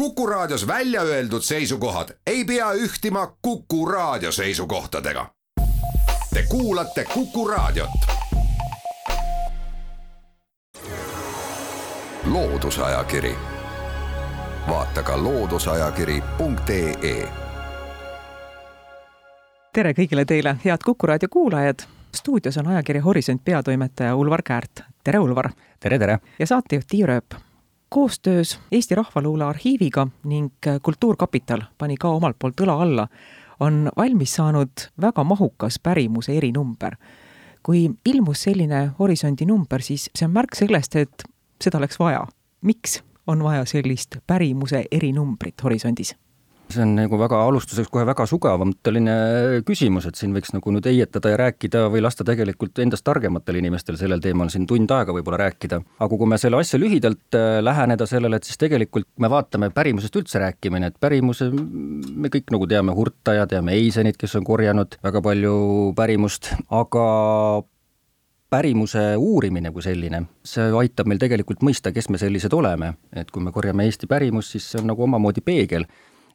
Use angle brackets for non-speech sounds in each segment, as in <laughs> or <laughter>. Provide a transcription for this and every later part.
Kuku Raadios välja öeldud seisukohad ei pea ühtima Kuku Raadio seisukohtadega. Te kuulate Kuku Raadiot. loodusajakiri, vaata ka looduseajakiri.ee. tere kõigile teile, head Kuku Raadio kuulajad. stuudios on ajakirja Horisont peatoimetaja Ulvar Käärt. tere, Ulvar. tere, tere. ja saatejuht Tiia Rööp koostöös Eesti Rahvaluule Arhiiviga ning Kultuurkapital pani ka omalt poolt õla alla, on valmis saanud väga mahukas pärimuse erinumber. kui ilmus selline Horisondi number, siis see on märk sellest, et seda oleks vaja. miks on vaja sellist pärimuse erinumbrit Horisondis? See on nagu väga alustuseks kohe väga sügavamõtteline küsimus, et siin võiks nagu nüüd heietada ja rääkida või lasta tegelikult endast targematel inimestel sellel teemal siin tund aega võib-olla rääkida. aga kui me selle asja lühidalt äh, läheneda sellele, et siis tegelikult me vaatame pärimusest üldse rääkimine, et pärimuse, me kõik nagu teame Hurta ja teame Eisenit, kes on korjanud väga palju pärimust, aga pärimuse uurimine kui selline, see aitab meil tegelikult mõista, kes me sellised oleme, et kui me korjame Eesti pärimust, siis see on nagu omamoodi peegel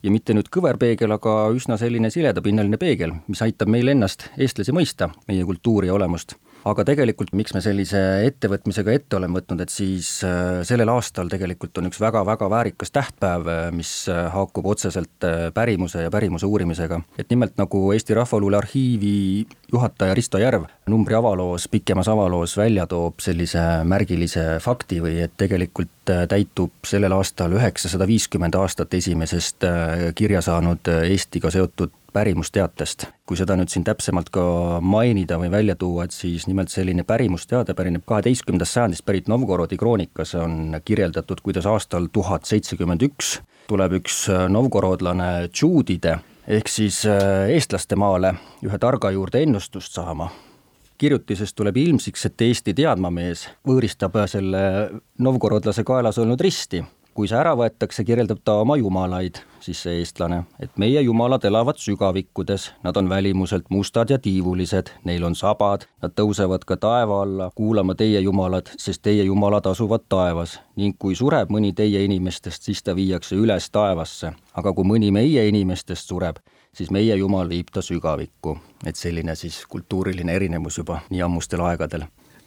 ja mitte nüüd kõverpeegel, aga üsna selline siledapinnaline peegel, mis aitab meil ennast, eestlasi, mõista, meie kultuuri ja olemust aga tegelikult miks me sellise ettevõtmisega ette oleme võtnud, et siis äh, sellel aastal tegelikult on üks väga-väga väärikas tähtpäev, äh, mis äh, haakub otseselt pärimuse ja pärimuse uurimisega. et nimelt nagu Eesti Rahvaluule Arhiivi juhataja Risto Järv numbri avaloos, pikemas avaloos välja toob sellise märgilise fakti või et tegelikult täitub sellel aastal üheksasada viiskümmend aastat esimesest kirja saanud Eestiga seotud pärimusteatest. kui seda nüüd siin täpsemalt ka mainida või välja tuua, et siis nimelt selline pärimusteade pärineb kaheteistkümnendast sajandist pärit Novgorodi kroonikas on kirjeldatud, kuidas aastal tuhat seitsekümmend üks tuleb üks novgorodlane Tšuudide ehk siis äh, eestlaste maale ühe targa juurde ennustust saama kirjutisest tuleb ilmsiks, et Eesti teadmamees võõristab selle novgorodlase kaelas olnud risti kui see ära võetakse, kirjeldab ta oma jumalaid, siis see eestlane, et meie jumalad elavad sügavikkudes, nad on välimuselt mustad ja tiivulised, neil on sabad, nad tõusevad ka taeva alla kuulama teie jumalad, sest teie jumalad asuvad taevas. Ning kui sureb mõni teie inimestest, siis ta viiakse üles taevasse, aga kui mõni meie inimestest sureb, siis meie jumal viib ta sügavikku. et selline siis kultuuriline erinevus juba nii ammustel aegadel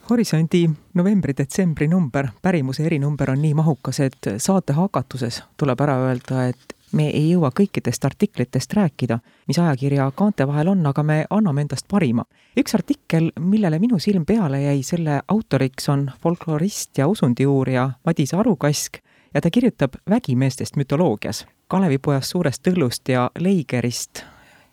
Horisondi novembri-detsembri number, pärimuse erinumber on nii mahukas, et saate hakatuses tuleb ära öelda, et me ei jõua kõikidest artiklitest rääkida, mis ajakirja kaante vahel on, aga me anname endast parima. üks artikkel, millele minu silm peale jäi, selle autoriks on folklorist ja usundiuurija Madis Arukask ja ta kirjutab vägimeestest mütoloogias. Kalevipojast, Suurest Tõllust ja Leigerist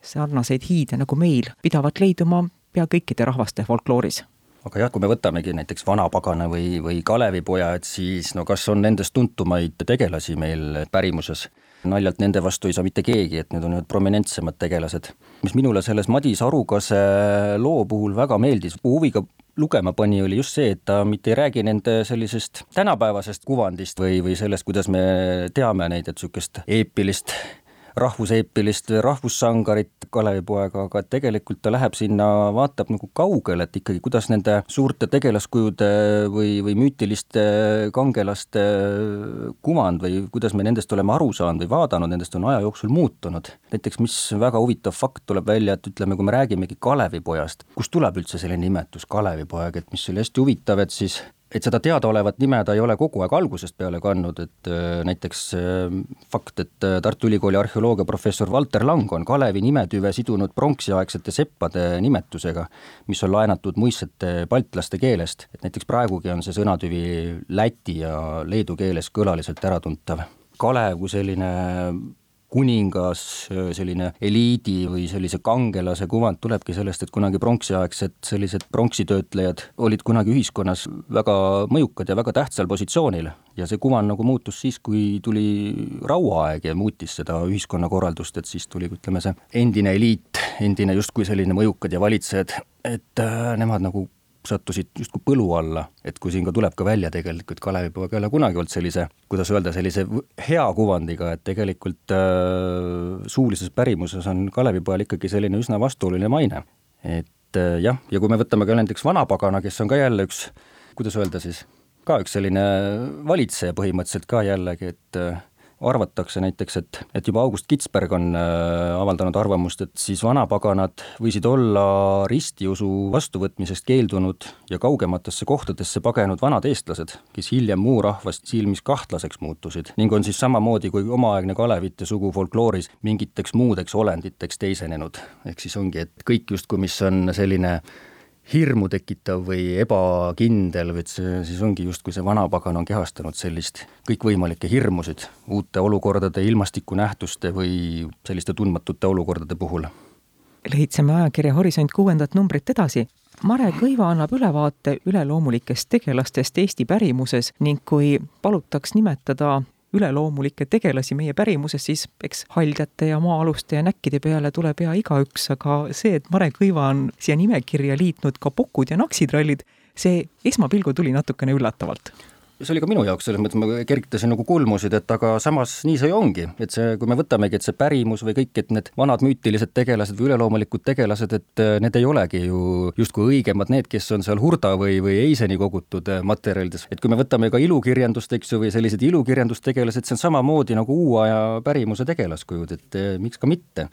sarnaseid hiide nagu meil pidavat leiduma pea kõikide rahvaste folklooris aga jah, kui me võtamegi näiteks Vanapagana või, või Kalevipoja, et siis no kas on nendest tuntumaid tegelasi meil pärimuses? naljalt nende vastu ei saa mitte keegi, et need on ühed prominentsemad tegelased. mis minule selles Madis Arukase loo puhul väga meeldis, huviga lugema pani, oli just see, et ta mitte ei räägi nende sellisest tänapäevasest kuvandist või, või sellest, kuidas me teame neid, et niisugust eepilist rahvuseepilist rahvussangarit Kalevipoega, aga tegelikult ta läheb sinna, vaatab nagu kaugele, et ikkagi kuidas nende suurte tegelaskujude või, või müütiliste kangelaste kuvand või kuidas me nendest oleme aru saanud või vaadanud, nendest on aja jooksul muutunud. näiteks mis väga huvitav fakt tuleb välja, et ütleme, kui me räägimegi Kalevipojast, kust tuleb üldse selline nimetus Kalevipoeg, et mis oli hästi huvitav, et siis et seda teadaolevat nime ta ei ole kogu aeg algusest peale kandnud, et äh, näiteks äh, fakt, et äh, Tartu Ülikooli arheoloogiaprofessor Valter Lang on Kalevi nimetüve sidunud pronksiaegsete seppade nimetusega, mis on laenatud muistsete baltlaste keelest, et näiteks praegugi on see sõnatüvi läti ja leedu keeles kõlaliselt äratuntav. Kalev kui selline kuningas, selline eliidi või sellise kangelase kuvand tulebki sellest, et kunagi pronksiaegsed sellised pronksitöötlejad olid kunagi ühiskonnas väga mõjukad ja väga tähtsal positsioonil. Ja see kuvand nagu muutus siis, kui tuli rauaaeg ja muutis seda ühiskonnakorraldust, et siis tuli, ütleme, see endine eliit, endine justkui selline mõjukad ja valitsejad, et äh, nemad nagu sattusid justkui põlu alla, et kui siin ka tuleb ka välja tegelikult, Kalevipoeg ei ole kunagi olnud sellise, kuidas öelda, sellise hea kuvandiga, et tegelikult äh, suulises pärimuses on Kalevipojal ikkagi selline üsna vastuoluline maine. et äh, jah, ja kui me võtame ka näiteks Vanapagana, kes on ka jälle üks, kuidas öelda siis, ka üks selline valitseja põhimõtteliselt ka jällegi, et äh, arvatakse näiteks, et, et juba August Kitzberg on äh, avaldanud arvamust, et siis vanapaganad võisid olla ristiusu vastuvõtmisest keeldunud ja kaugematesse kohtadesse pagenud vanad eestlased, kes hiljem muu rahvast silmis kahtlaseks muutusid ning on siis samamoodi kui omaaegne Kalevite sugu folklooris mingiteks muudeks olenditeks teisenenud. ehk siis ongi, et kõik justkui, mis on selline hirmu tekitav või ebakindel, et see siis ongi justkui see vanapagan on kehastanud sellist kõikvõimalikke hirmusid uute olukordade, ilmastikunähtuste või selliste tundmatute olukordade puhul. lehitseme ajakirja Horisont kuuendat numbrit edasi. Mare Kõiva annab ülevaate üleloomulikest tegelastest Eesti pärimuses ning kui palutaks nimetada üleloomulikke tegelasi meie pärimuses, siis eks haldjate ja maa-aluste ja näkkide peale tuleb pea igaüks, aga see, et Mare Kõiva on siia nimekirja liitnud ka pokud ja naksitrallid, see esmapilgul tuli natukene üllatavalt see oli ka minu jaoks, selles mõttes ma kergitasin nagu kulmusid, et aga samas nii see ongi, et see, kui me võtamegi, et see pärimus või kõik, et need vanad müütilised tegelased või üleloomulikud tegelased, et äh, need ei olegi ju justkui õigemad need, kes on seal Hurda või, või Eiseni kogutud äh, materjalides. et kui me võtame ka ilukirjandust, eks ju, või sellised ilukirjandustegelased, see on samamoodi nagu uue aja pärimuse tegelaskujud, et äh, miks ka mitte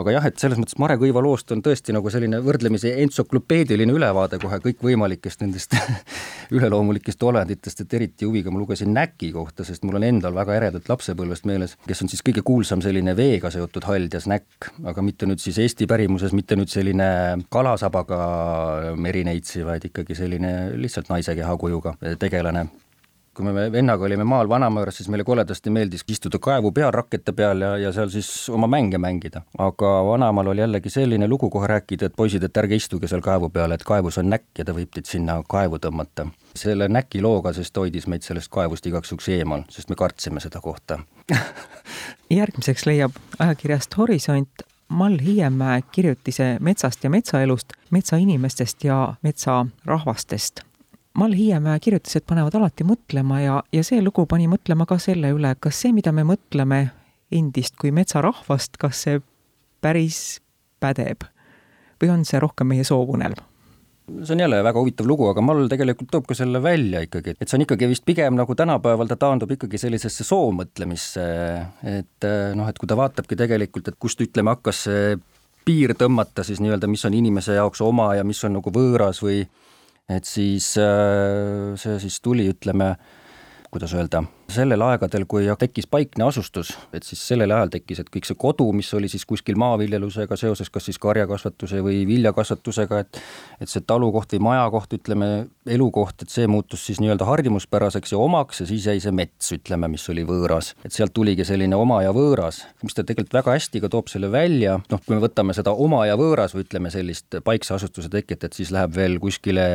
aga jah, et selles mõttes Mare Kõiva loost on tõesti nagu selline võrdlemisi entsüklopeediline ülevaade kohe kõikvõimalikest nendest <laughs> üleloomulikest olenditest, et eriti huviga ma lugesin Näki kohta, sest mul on endal väga eredalt lapsepõlvest meeles, kes on siis kõige kuulsam selline veega seotud haldjas näkk, aga mitte nüüd siis Eesti pärimuses, mitte nüüd selline kalasabaga merineitsi, vaid ikkagi selline lihtsalt naise kehakujuga tegelane kui me vennaga olime maal vanaema juures, siis meile koledasti meeldis istuda kaevu peal, rakete peal ja, ja seal siis oma mänge mängida. aga vanaemal oli jällegi selline lugu kohe rääkida, et poisid, et ärge istuge seal kaevu peal, et kaevus on näkk ja ta võib teid sinna kaevu tõmmata. selle näki looga siis hoidis meid sellest kaevust igaks juhuks eemal, sest me kartsime seda kohta <laughs> järgmiseks leiab ajakirjast Horisont Mall Hiiemäe kirjutise metsast ja metsaelust, metsainimestest ja metsarahvastest Mall Hiiemäe kirjutas, et panevad alati mõtlema ja, ja see lugu pani mõtlema ka selle üle, kas see, mida me mõtleme endist kui metsarahvast, kas see päris pädeb või on see rohkem meie soovunelm? see on jälle väga huvitav lugu, aga Mall tegelikult toob ka selle välja ikkagi, et see on ikkagi vist pigem nagu tänapäeval ta taandub ikkagi sellisesse soomõtlemisse, et noh, et kui ta vaatabki tegelikult, et kust ütleme, hakkas see piir tõmmata siis nii-öelda, mis on inimese jaoks oma ja mis on nagu võõras või et siis äh, see siis tuli, ütleme, kuidas öelda sellel aegadel, kui tekkis paikne asustus, et siis sellel ajal tekkis, et kõik see kodu, mis oli siis kuskil maaviljelusega seoses, kas siis karjakasvatuse või viljakasvatusega, et et see talukoht või majakoht, ütleme, elukoht, et see muutus siis nii-öelda harjumuspäraseks ja omaks ja siis jäi see mets, ütleme, mis oli võõras. et sealt tuligi selline oma ja võõras, mis ta tegelikult väga hästi ka toob selle välja, noh, kui me võtame seda oma ja võõras või ütleme, sellist paikse asustuse teket, et siis läheb veel kuskile,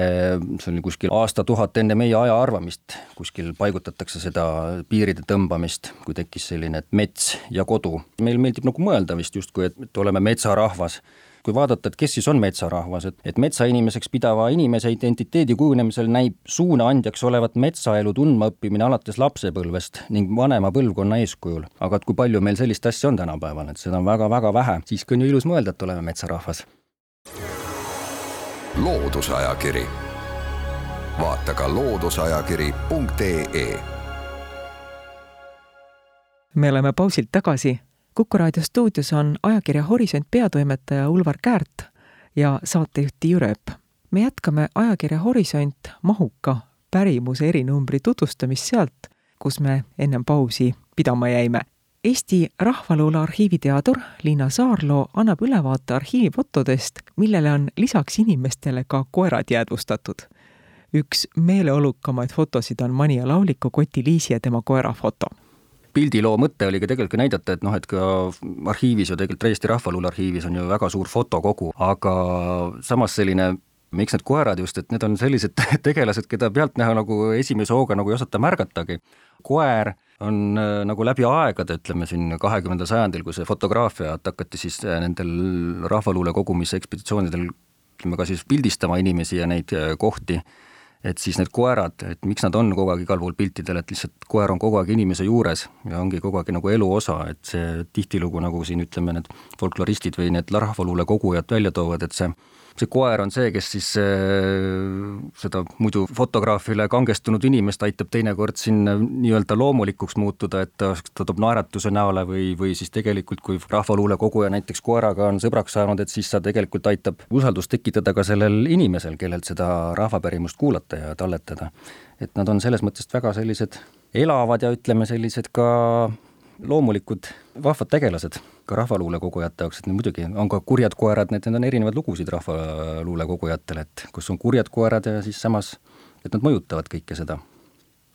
see oli kuskil aastatuhat enne meie aja arvamist, kuskil paigutatakse seda piiride tõmbamist, kui tekkis selline mets ja kodu. meil meeldib nagu mõelda vist justkui, et oleme metsarahvas kui vaadata, et kes siis on metsarahvas, et, et metsainimeseks pidava inimese identiteedi kujunemisel näib suunaandjaks olevat metsaelu tundmaõppimine alates lapsepõlvest ning vanema põlvkonna eeskujul. aga et kui palju meil sellist asja on tänapäeval, et seda on väga-väga vähe, siiski on ju ilus mõelda, et oleme metsarahvas. loodusajakiri, vaata ka looduseajakiri.ee me oleme pausilt tagasi. kuku raadio stuudios on ajakirja Horisont peatoimetaja Ulvar Käärt ja saatejuht Tiiu Rööp. me jätkame ajakirja Horisont mahuka pärimuse erinumbri tutvustamist sealt, kus me ennem pausi pidama jäime. Eesti Rahvaluule arhiiviteadur Liina Saarloo annab ülevaate arhiivifotodest, millele on lisaks inimestele ka koerad jäädvustatud. üks meeleolukamaid fotosid on Manija laulika Koti Liisi ja tema koera foto pildiloo mõte oli ka tegelikult näidata, et noh, et ka arhiivis ju tegelikult Eesti Rahvaluule arhiivis on ju väga suur fotokogu, aga samas selline miks need koerad just, et need on sellised <laughs> tegelased, keda pealtnäha nagu esimese hooga nagu ei osata märgatagi. koer on äh, nagu läbi aegade, ütleme siin kahekümnendal sajandil, kui see fotograafiat hakati siis äh, nendel rahvaluule kogumise ekspeditsioonidel ütleme ka siis pildistama inimesi ja neid äh, kohti et siis need koerad, et miks nad on kogu aeg igal pool piltidel, et lihtsalt koer on kogu aeg inimese juures ja ongi kogu aeg nagu elu osa, et see tihtilugu, nagu siin ütleme, need folkloristid või need rahvaluule kogujad välja toovad, et see see koer on see, kes siis seda muidu fotograafile kangestunud inimest aitab teinekord sinna nii-öelda loomulikuks muutuda, et ta, ta toob naeratuse näole või, või siis tegelikult, kui rahvaluule koguja näiteks koeraga on sõbraks saanud, et siis ta tegelikult aitab usaldust tekitada ka sellel inimesel, kellelt seda rahvapärimust kuulata ja talletada. et nad on selles mõttes väga sellised elavad ja ütleme, sellised ka loomulikud vahvad tegelased ka rahvaluule kogujate jaoks, et muidugi on ka kurjad koerad, need, need on erinevaid lugusid rahvaluule kogujatele, et kus on kurjad koerad ja siis samas, et nad mõjutavad kõike seda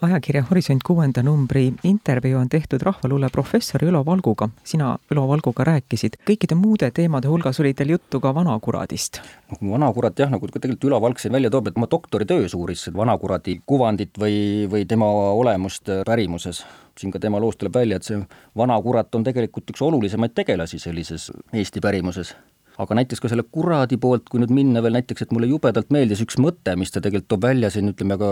ajakirja Horisont kuuenda numbri intervjuu on tehtud rahvaluule professor Ülo Valguga. sina Ülo Valguga rääkisid. kõikide muude teemade hulgas oli teil juttu ka vanakuradist. noh, vanakurat jah, nagu tegelikult Ülo Valk siin välja toob, et oma doktoritöös uuris vanakuradi kuvandit või, või tema olemust pärimuses. siin ka tema loost tuleb välja, et see vanakurat on tegelikult üks olulisemaid tegelasi sellises Eesti pärimuses aga näiteks ka selle kuradi poolt, kui nüüd minna veel näiteks, et mulle jubedalt meeldis üks mõte, mis ta tegelikult toob välja siin, ütleme ka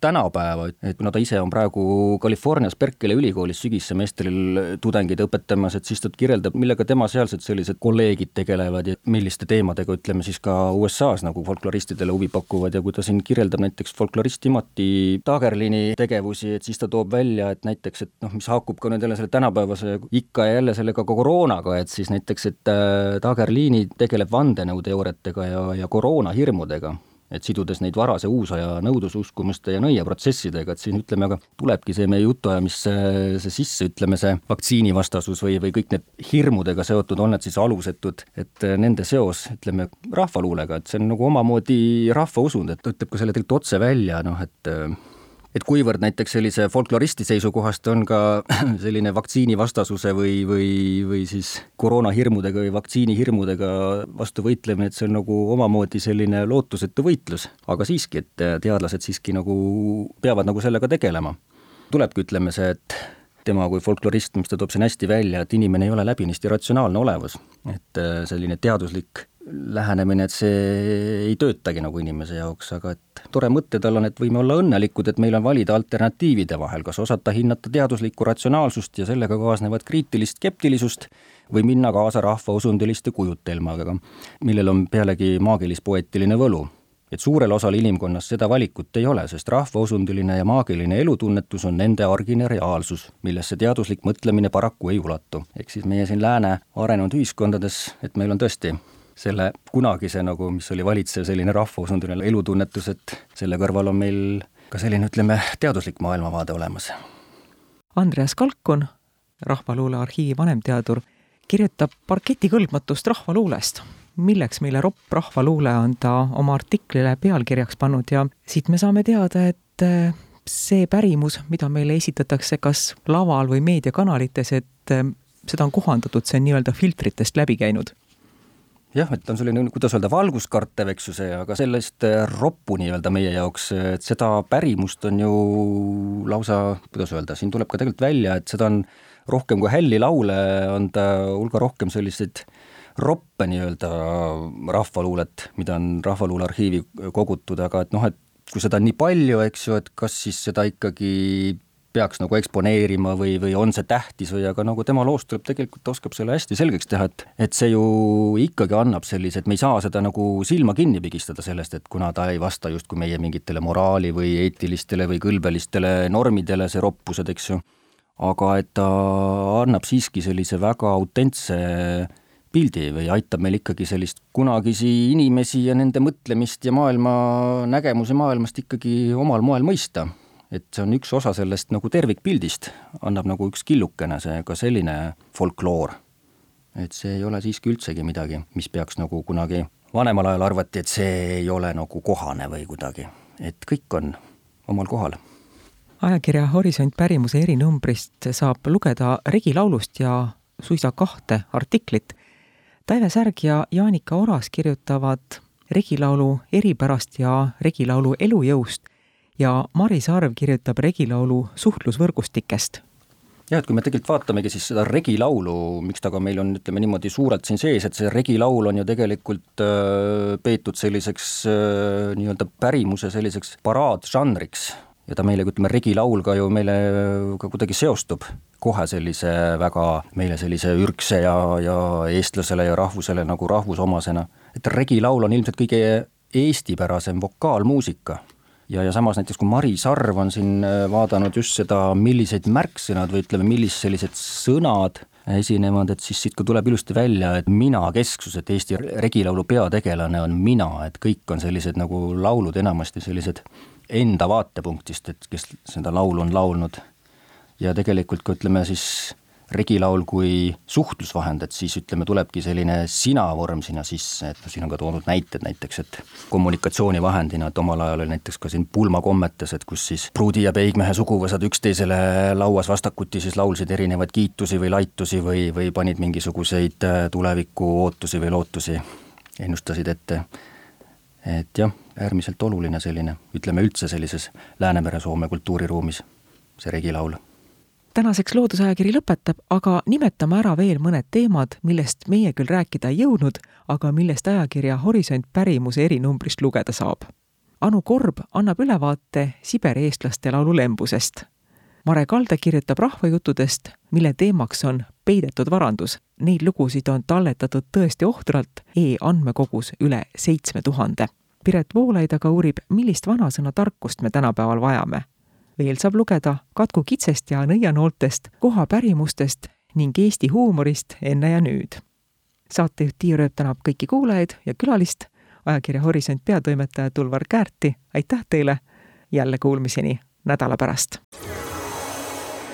tänapäeva, et kuna ta ise on praegu Californias Berkeley ülikoolis sügissemestril tudengeid õpetamas, et siis ta kirjeldab, millega tema sealsed sellised kolleegid tegelevad ja milliste teemadega, ütleme siis ka USA-s nagu folkloristidele huvi pakuvad ja kui ta siin kirjeldab näiteks folklorist Timothy Tagerlini tegevusi, et siis ta toob välja, et näiteks, et noh, mis haakub ka nüüd jälle selle tänapäevase ikka ja jälle sellega ka koroonaga, et siis näiteks, et äh, Tagerlini tegeleb vandenõuteooriatega ja, ja koroonahirmudega et sidudes neid varase uusaja nõudlususkumuste ja nõiaprotsessidega, et siin ütleme, aga tulebki see meie jutuajamisse see sisse, ütleme see vaktsiinivastasus või, või kõik need hirmudega seotud, on need siis alusetud, et nende seos, ütleme, rahvaluulega, et see on nagu omamoodi rahvausund, et ta ütleb ka selle tegelikult otse välja, noh et et kuivõrd näiteks sellise folkloristi seisukohast on ka <clears throat> selline vaktsiinivastasuse või, või, või siis koroonahirmudega või vaktsiinihirmudega vastu võitlemine, et see on nagu omamoodi selline lootusetu võitlus, aga siiski, et teadlased siiski nagu peavad nagu sellega tegelema. tulebki, ütleme see, et tema kui folklorist, mis ta toob siin hästi välja, et inimene ei ole läbinisti ratsionaalne olevus, et selline teaduslik lähenemine, et see ei töötagi nagu inimese jaoks, aga et tore mõte tal on, et võime olla õnnelikud, et meil on valida alternatiivide vahel, kas osata hinnata teaduslikku ratsionaalsust ja sellega kaasnevat kriitilist skeptilisust või minna kaasa rahvausundiliste kujutelmadega, millel on pealegi maagilis-poeetiline võlu. et suurel osal inimkonnast seda valikut ei ole, sest rahvausundiline ja maagiline elutunnetus on nende argine reaalsus, millesse teaduslik mõtlemine paraku ei ulatu. ehk siis meie siin lääne arenenud ühiskondades, et meil on tõesti selle kunagise nagu, mis oli valitsev selline rahvausunduline elutunnetus, et selle kõrval on meil ka selline, ütleme, teaduslik maailmavaade olemas. Andreas Kalkun, Rahvaluule arhiivi vanemteadur, kirjutab parketikõlbmatust rahvaluulest milleks meile ropp rahvaluule on ta oma artiklile pealkirjaks pannud ja siit me saame teada, et eh, see pärimus, mida meile esitatakse kas laval või meediakanalites, et eh, seda on kohandatud, see on nii-öelda filtritest läbi käinud jah, et on selline, kuidas öelda, valguskartev, eks ju see, aga sellest äh, roppu nii-öelda meie jaoks, et seda pärimust on ju lausa, kuidas öelda, siin tuleb ka tegelikult välja, et seda on rohkem kui hälli laule, on ta hulga rohkem selliseid roppe nii-öelda rahvaluulet, mida on Rahvaluule arhiivi kogutud, aga et noh, et kui seda on nii palju, eks ju, et kas siis seda ikkagi peaks nagu eksponeerima või, või on see tähtis või aga nagu tema loost tuleb tegelikult, ta oskab selle hästi selgeks teha, et et see ju ikkagi annab sellise, et me ei saa seda nagu silma kinni pigistada sellest, et kuna ta ei vasta justkui meie mingitele moraali või eetilistele või kõlbelistele normidele, see roppused, eks ju, aga et ta annab siiski sellise väga autentse pildi või aitab meil ikkagi sellist kunagisi inimesi ja nende mõtlemist ja maailma nägemusi maailmast ikkagi omal moel mõista et see on üks osa sellest nagu tervikpildist, annab nagu üks killukene see ka selline folkloor. et see ei ole siiski üldsegi midagi, mis peaks nagu kunagi, vanemal ajal arvati, et see ei ole nagu kohane või kuidagi, et kõik on omal kohal ajakirja Horisont pärimuse erinumbrist saab lugeda regilaulust ja suisa kahte artiklit. Taive Särg ja Jaanika Oras kirjutavad regilaulu eripärast ja regilaulu elujõust ja Maris Arv kirjutab regilaulu suhtlusvõrgustikest. Jah, et kui me tegelikult vaatamegi siis seda regilaulu, miks ta ka meil on, ütleme niimoodi suurelt siin sees, et see regilaul on ju tegelikult äh, peetud selliseks äh, nii-öelda pärimuse selliseks paraadžanriks. Ja ta meile, ütleme, regilaul ka ju meile ka kuidagi seostub kohe sellise väga meile sellise ürgse ja, ja eestlasele ja rahvusele nagu rahvusomasena. et regilaul on ilmselt kõige eestipärasem vokaalmuusika ja, ja samas näiteks kui Mari Sarv on siin vaadanud just seda, millised märksõnad või ütleme, millised sellised sõnad esinevad, et siis siit ka tuleb ilusti välja, et mina-kesksus, et Eesti regilaulu peategelane on mina, et kõik on sellised nagu laulud enamasti sellised enda vaatepunktist, et kes seda laulu on laulnud. ja tegelikult ka ütleme siis regilaul kui suhtlusvahend, et siis ütleme, tulebki selline sina vorm sinna sisse, et siin on ka toodud näited näiteks, et kommunikatsioonivahendina, et omal ajal oli näiteks ka siin pulmakommetes, et kus siis pruudi ja peigmehe suguvõsad üksteisele lauas vastakuti siis laulsid erinevaid kiitusi või laitusi või, või panid mingisuguseid äh, tuleviku ootusi või lootusi, ennustasid ette. et jah, äärmiselt oluline selline, ütleme üldse sellises Läänemere-Soome kultuuriruumis, see regilaul tänaseks Loodusajakiri lõpetab, aga nimetame ära veel mõned teemad, millest meie küll rääkida ei jõudnud, aga millest ajakirja Horisont pärimuse erinumbrist lugeda saab. Anu Korb annab ülevaate Siberi eestlaste laulu Lembusest. Mare Kalde kirjutab rahvajuttudest, mille teemaks on peidetud varandus. Neid lugusid on talletatud tõesti ohtralt e-andmekogus üle seitsme tuhande. Piret Voolaid aga uurib, millist vanasõna tarkust me tänapäeval vajame veel saab lugeda Katku kitsest ja nõianooltest, kohapärimustest ning Eesti huumorist enne ja nüüd. saatejuht Tiia Rööp tänab kõiki kuulajaid ja külalist, ajakirja Horisont peatoimetaja Tulvar Käärti, aitäh teile, jälle kuulmiseni nädala pärast!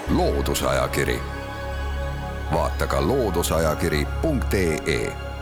loodusajakiri, vaata ka looduseajakiri.ee